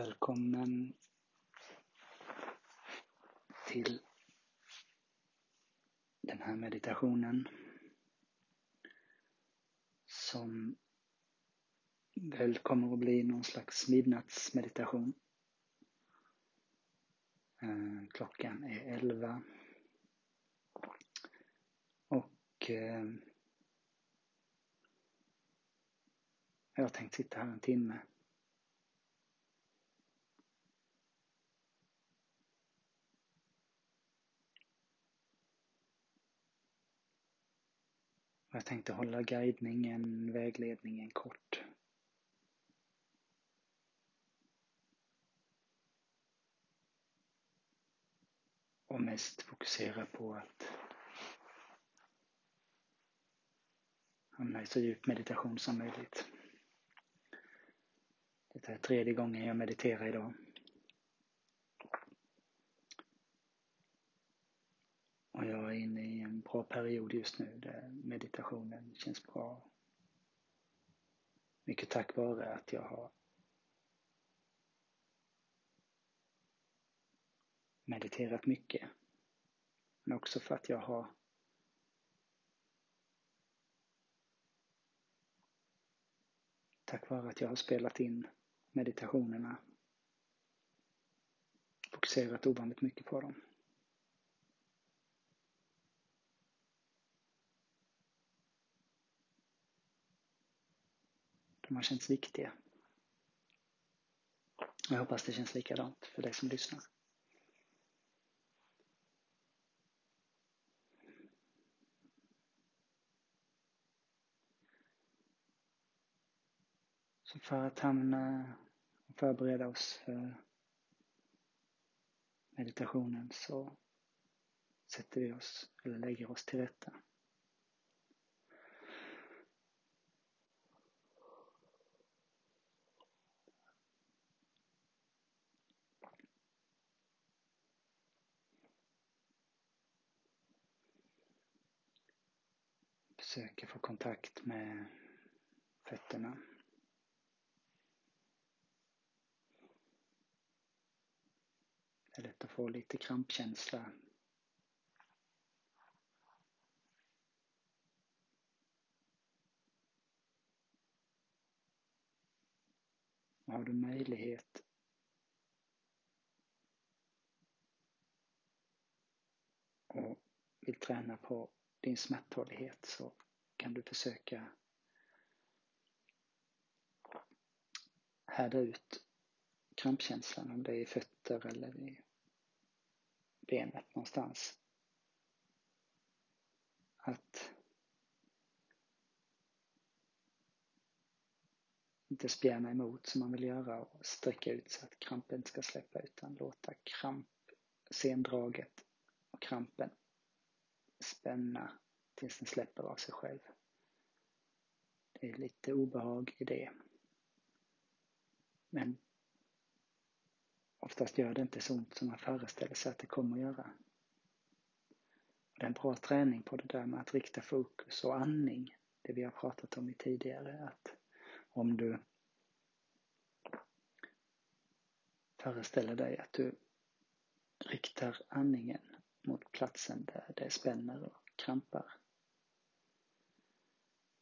Välkommen till den här meditationen som väl kommer att bli någon slags midnattsmeditation. Eh, klockan är elva och eh, jag har tänkt sitta här en timme Jag tänkte hålla guidningen, vägledningen kort. Och mest fokusera på att hamna i så djup meditation som möjligt. Det är tredje gången jag mediterar idag. Och jag är inne i en bra period just nu där meditationen känns bra. Mycket tack vare att jag har mediterat mycket. Men också för att jag har tack vare att jag har spelat in meditationerna fokuserat ovanligt mycket på dem. De har känts viktiga. Jag hoppas det känns likadant för dig som lyssnar. Så för att hamna och eh, förbereda oss för meditationen så sätter vi oss, eller lägger oss till rätta. Försöker få kontakt med fötterna. Det är lätt att få lite krampkänsla. Har du möjlighet och vill träna på din smärttålighet så kan du försöka härda ut krampkänslan om det är i fötter eller i benet någonstans. Att inte spjärna emot som man vill göra och sträcka ut så att krampen ska släppa utan låta kramp, sendraget och krampen spänna tills den släpper av sig själv. Det är lite obehag i det. Men oftast gör det inte så ont som man föreställer sig att det kommer att göra. Det är en bra träning på det där med att rikta fokus och andning. Det vi har pratat om i tidigare. Att om du föreställer dig att du riktar andningen mot platsen där det spänner och krampar.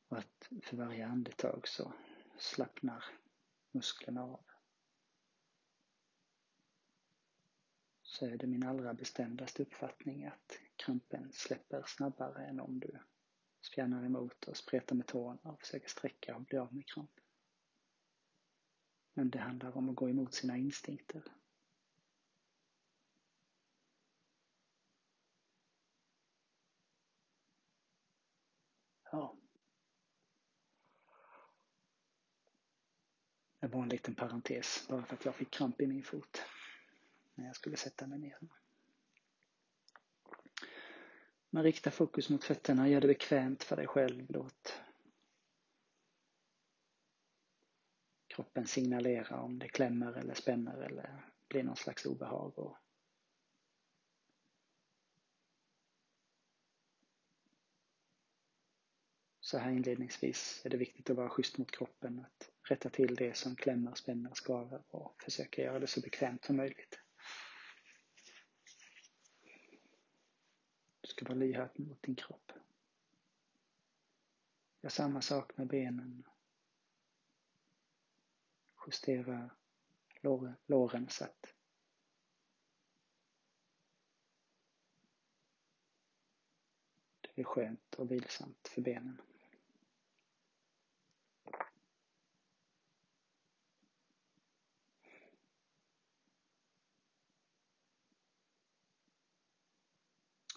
Och att för varje andetag så slappnar musklerna av. Så är det min allra bestämdaste uppfattning att krampen släpper snabbare än om du spjärnar emot och spretar med tårna och försöker sträcka och bli av med krampen. Men det handlar om att gå emot sina instinkter. Ja. Det var en liten parentes bara för att jag fick kramp i min fot när jag skulle sätta mig ner. Men rikta fokus mot fötterna, gör det bekvämt för dig själv. Låt kroppen signalera om det klämmer eller spänner eller blir någon slags obehag. Och så här inledningsvis är det viktigt att vara schysst mot kroppen, att rätta till det som klämmer, spänner, skaver och försöka göra det så bekvämt som möjligt. Du ska vara lyhörd mot din kropp. Gör samma sak med benen. Justera låren så att det är skönt och vilsamt för benen.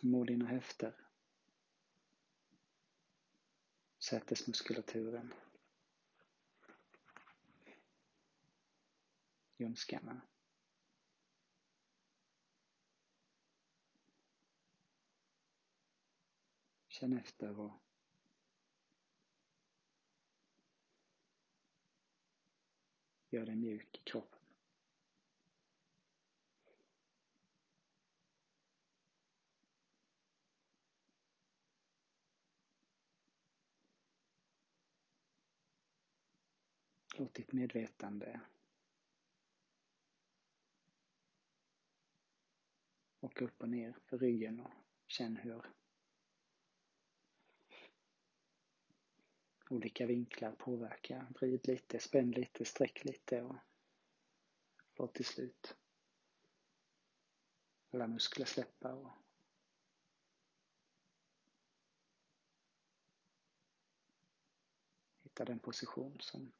Må dina höfter. Sätesmuskulaturen. Ljumskarna. Känn efter och gör dig mjuk i kroppen. Låt ditt medvetande åka upp och ner för ryggen och känn hur olika vinklar påverkar. Vrid lite, spänn lite, sträck lite och låt till slut alla muskler släppa och hitta den position som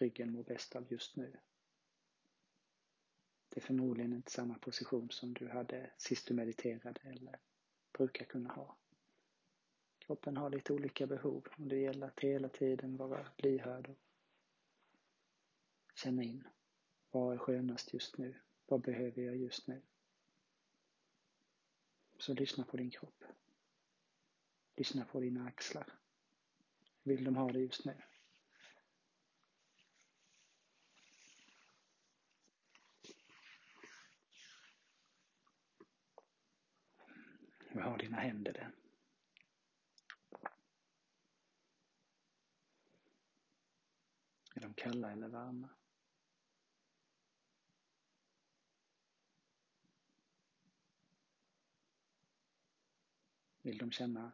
ryggen mår bäst av just nu. Det är förmodligen inte samma position som du hade sist du mediterade eller brukar kunna ha. Kroppen har lite olika behov och det gäller att hela tiden vara lyhörd och känna in. Vad är skönast just nu? Vad behöver jag just nu? Så lyssna på din kropp. Lyssna på dina axlar. Hur vill de ha det just nu? Du har dina händer det? Är de kalla eller varma? Vill de känna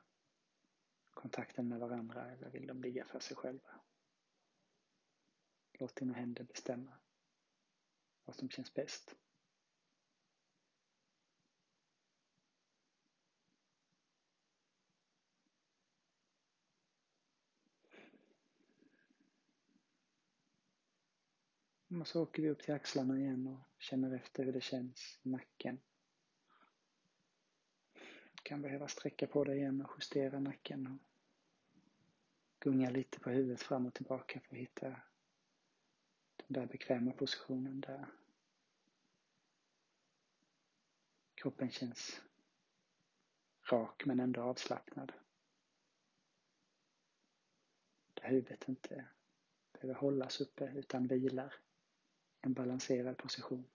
kontakten med varandra eller vill de ligga för sig själva? Låt dina händer bestämma vad som känns bäst. Och så åker vi upp till axlarna igen och känner efter hur det känns i nacken. Du kan behöva sträcka på dig igen och justera nacken och gunga lite på huvudet fram och tillbaka för att hitta den där bekväma positionen där kroppen känns rak men ändå avslappnad. Där huvudet inte behöver hållas uppe utan vilar en balanserad position.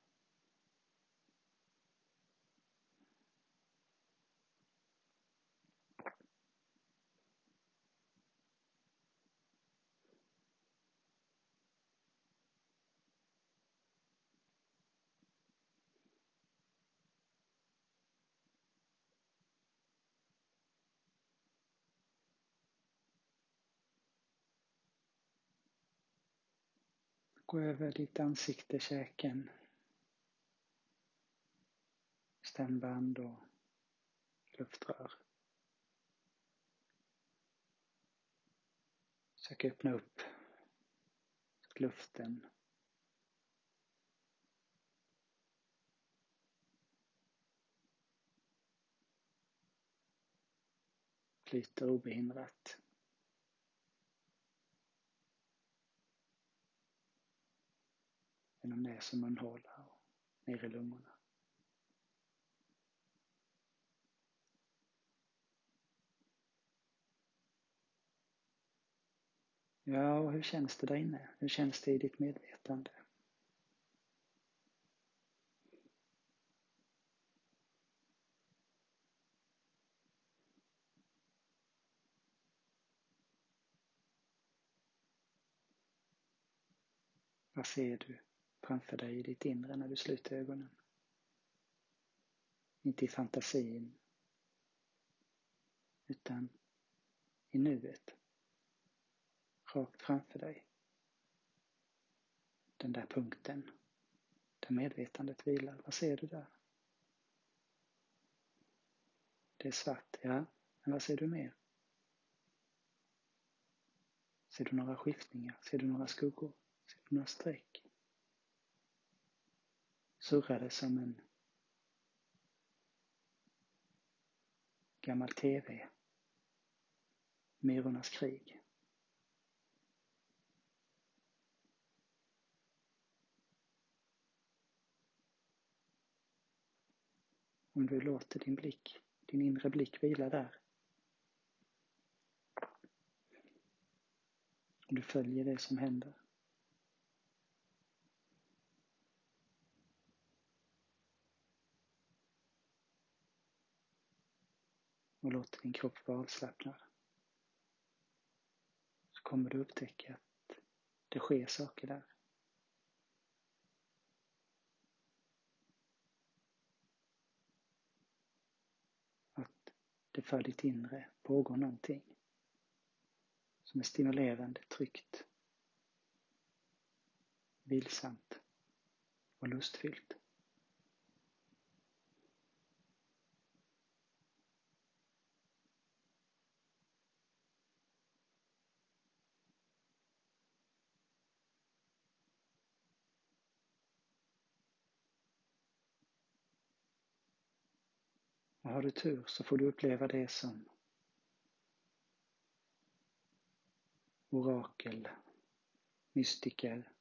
Gå över ditt ansikte, käken, stämband och luftrör. Försök öppna upp luften. Flyter obehindrat. Genom näs och munhåla och ner i lungorna. Ja, och hur känns det där inne? Hur känns det i ditt medvetande? Vad ser du framför dig i ditt inre när du sluter ögonen? Inte i fantasin, utan i nuet. Rakt framför dig. Den där punkten där medvetandet vilar. Vad ser du där? Det är svart, ja. Men vad ser du mer? Ser du några skiftningar? Ser du några skuggor? Ser du några streck? Surrade som en gammal TV? Myrornas krig? Om du låter din blick, din inre blick vila där Om du följer det som händer. Och låter din kropp vara avslappnad. Så kommer du upptäcka att det sker saker där. Att det för ditt inre pågår någonting som är stimulerande, tryggt, vilsamt och lustfyllt. Och har du tur så får du uppleva det som orakel, mystiker,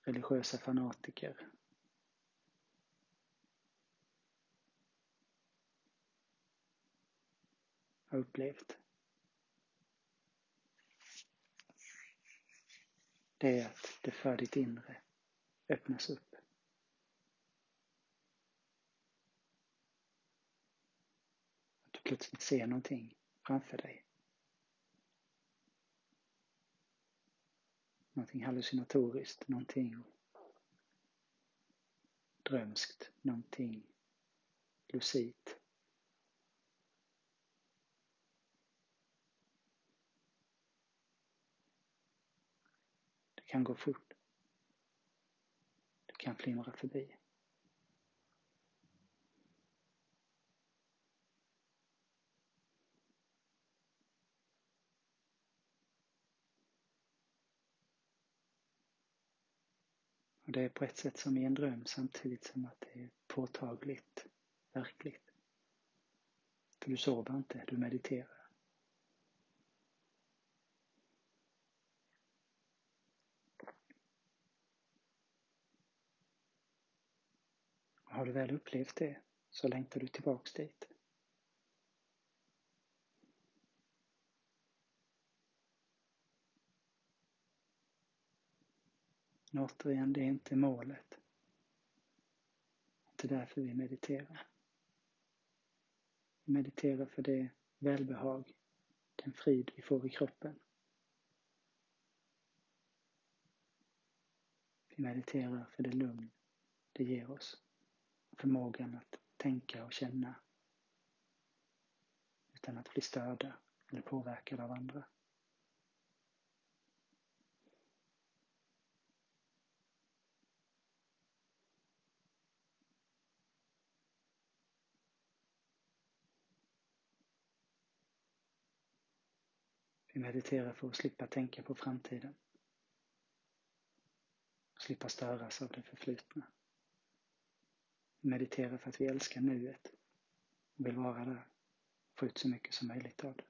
religiösa fanatiker. har upplevt. Det är att det för ditt inre öppnas upp. Att du plötsligt ser någonting framför dig. någonting hallucinatoriskt, någonting drömskt, någonting lucid. Det kan gå fort. Det kan flimra förbi. Och det är på ett sätt som i en dröm samtidigt som att det är påtagligt, verkligt. För du sover inte, du mediterar. Har du väl upplevt det så längtar du tillbaks dit. Men återigen, det är inte målet. Det är därför vi mediterar. Vi mediterar för det välbehag, den frid vi får i kroppen. Vi mediterar för det lugn det ger oss. Förmågan att tänka och känna utan att bli störda eller påverkade av andra. Vi mediterar för att slippa tänka på framtiden. Slippa störas av det förflutna. Vi mediterar för att vi älskar nuet och vill vara där få ut så mycket som möjligt av det.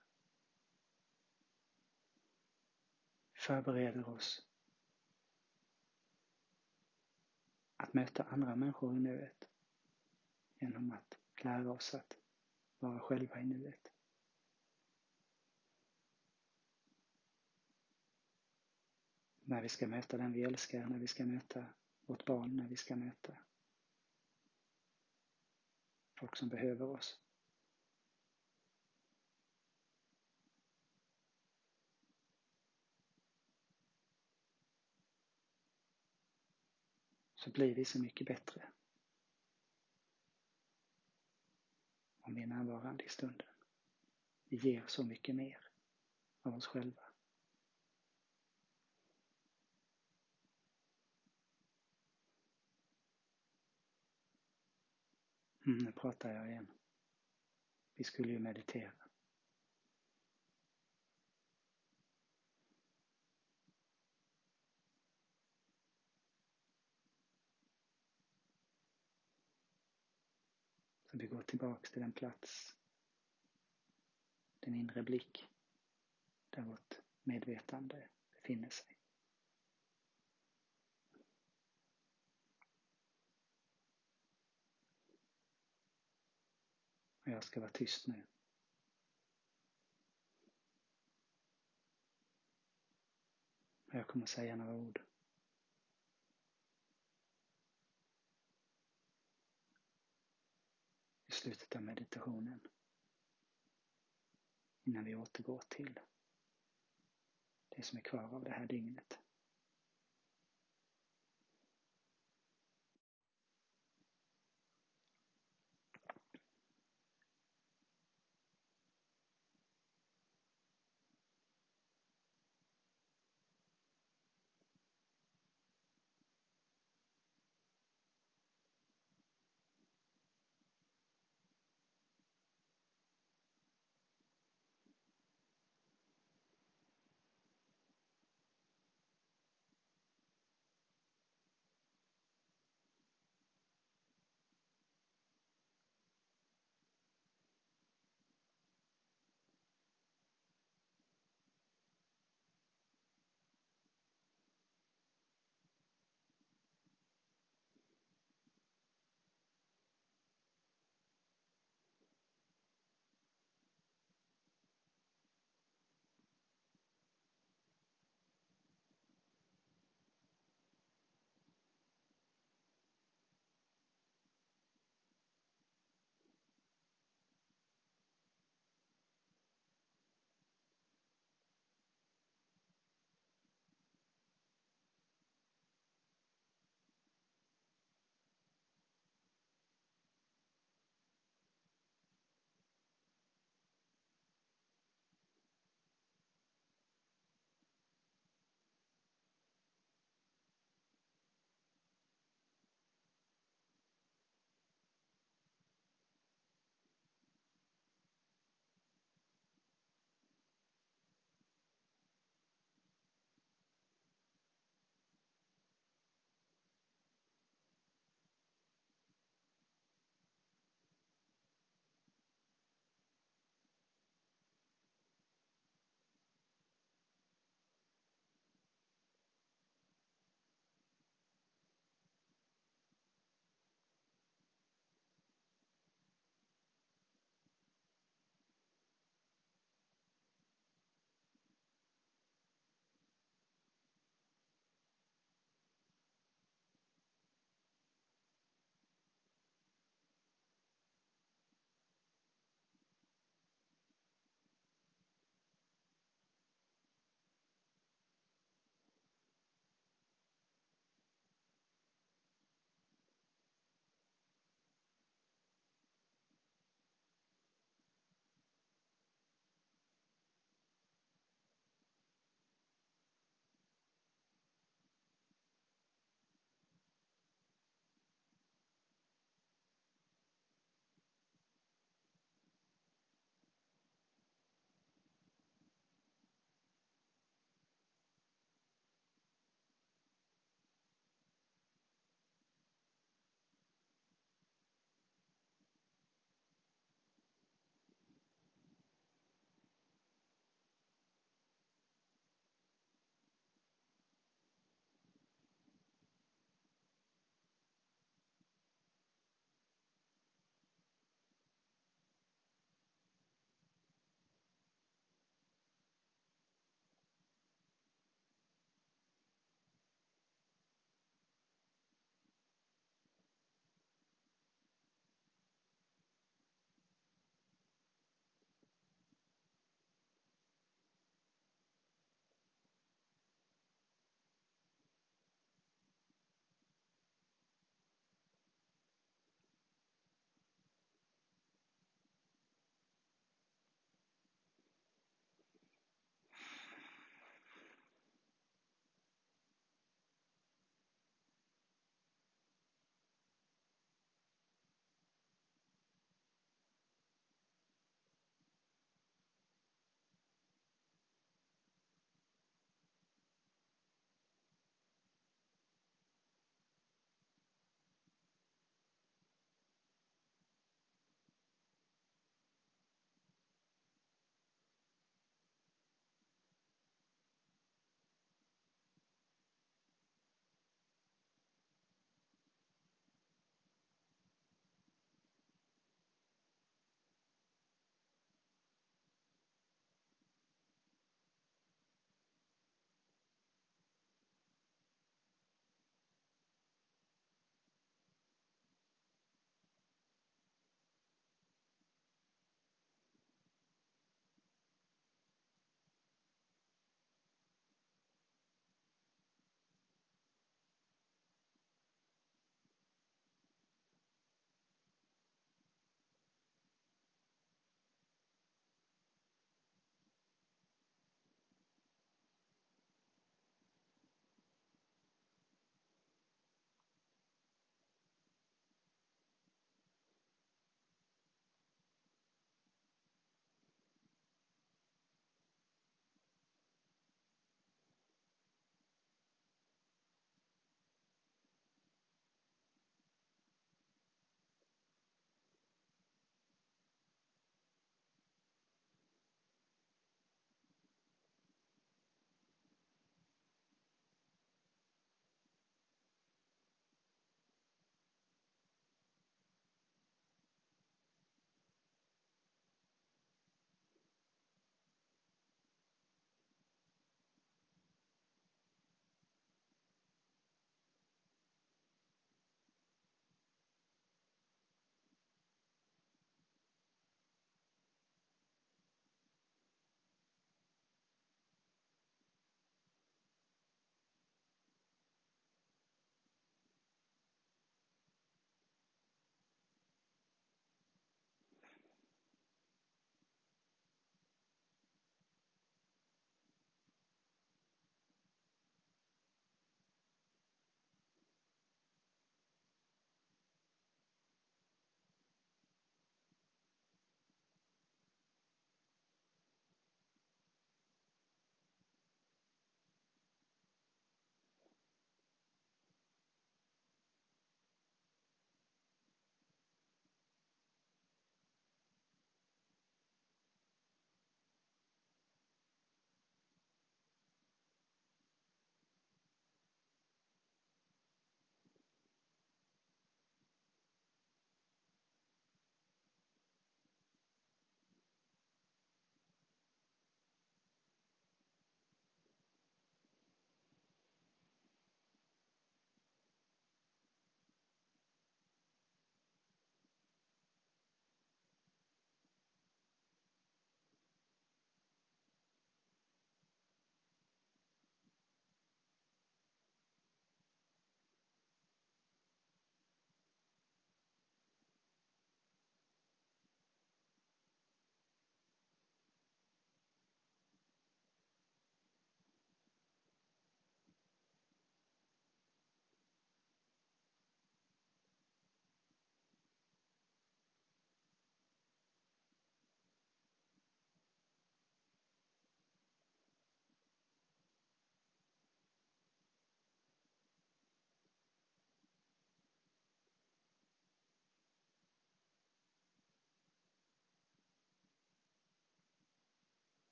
Vi förbereder oss att möta andra människor i nuet genom att lära oss att vara själva i nuet. När vi ska möta den vi älskar, när vi ska möta vårt barn, när vi ska möta folk som behöver oss. Så blir vi så mycket bättre om vi är närvarande i stunden. Vi ger så mycket mer av oss själva. Mm, nu pratar jag igen. Vi skulle ju meditera. Så vi går tillbaks till den plats, den inre blick, där vårt medvetande befinner sig. Och jag ska vara tyst nu. Jag kommer säga några ord. I slutet av meditationen. Innan vi återgår till det som är kvar av det här dygnet.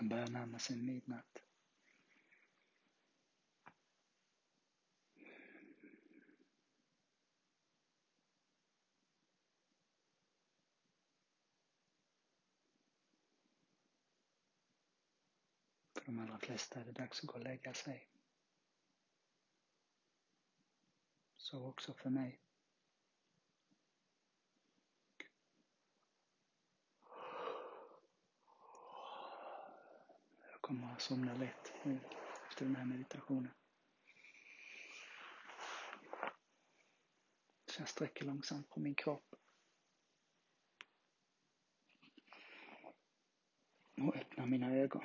Klockan börjar närma sig midnatt. För de allra flesta är det dags att gå och lägga sig. Så också för mig. Kommer att somna lätt nu efter den här meditationen. Så jag sträcker långsamt på min kropp. Och öppnar mina ögon.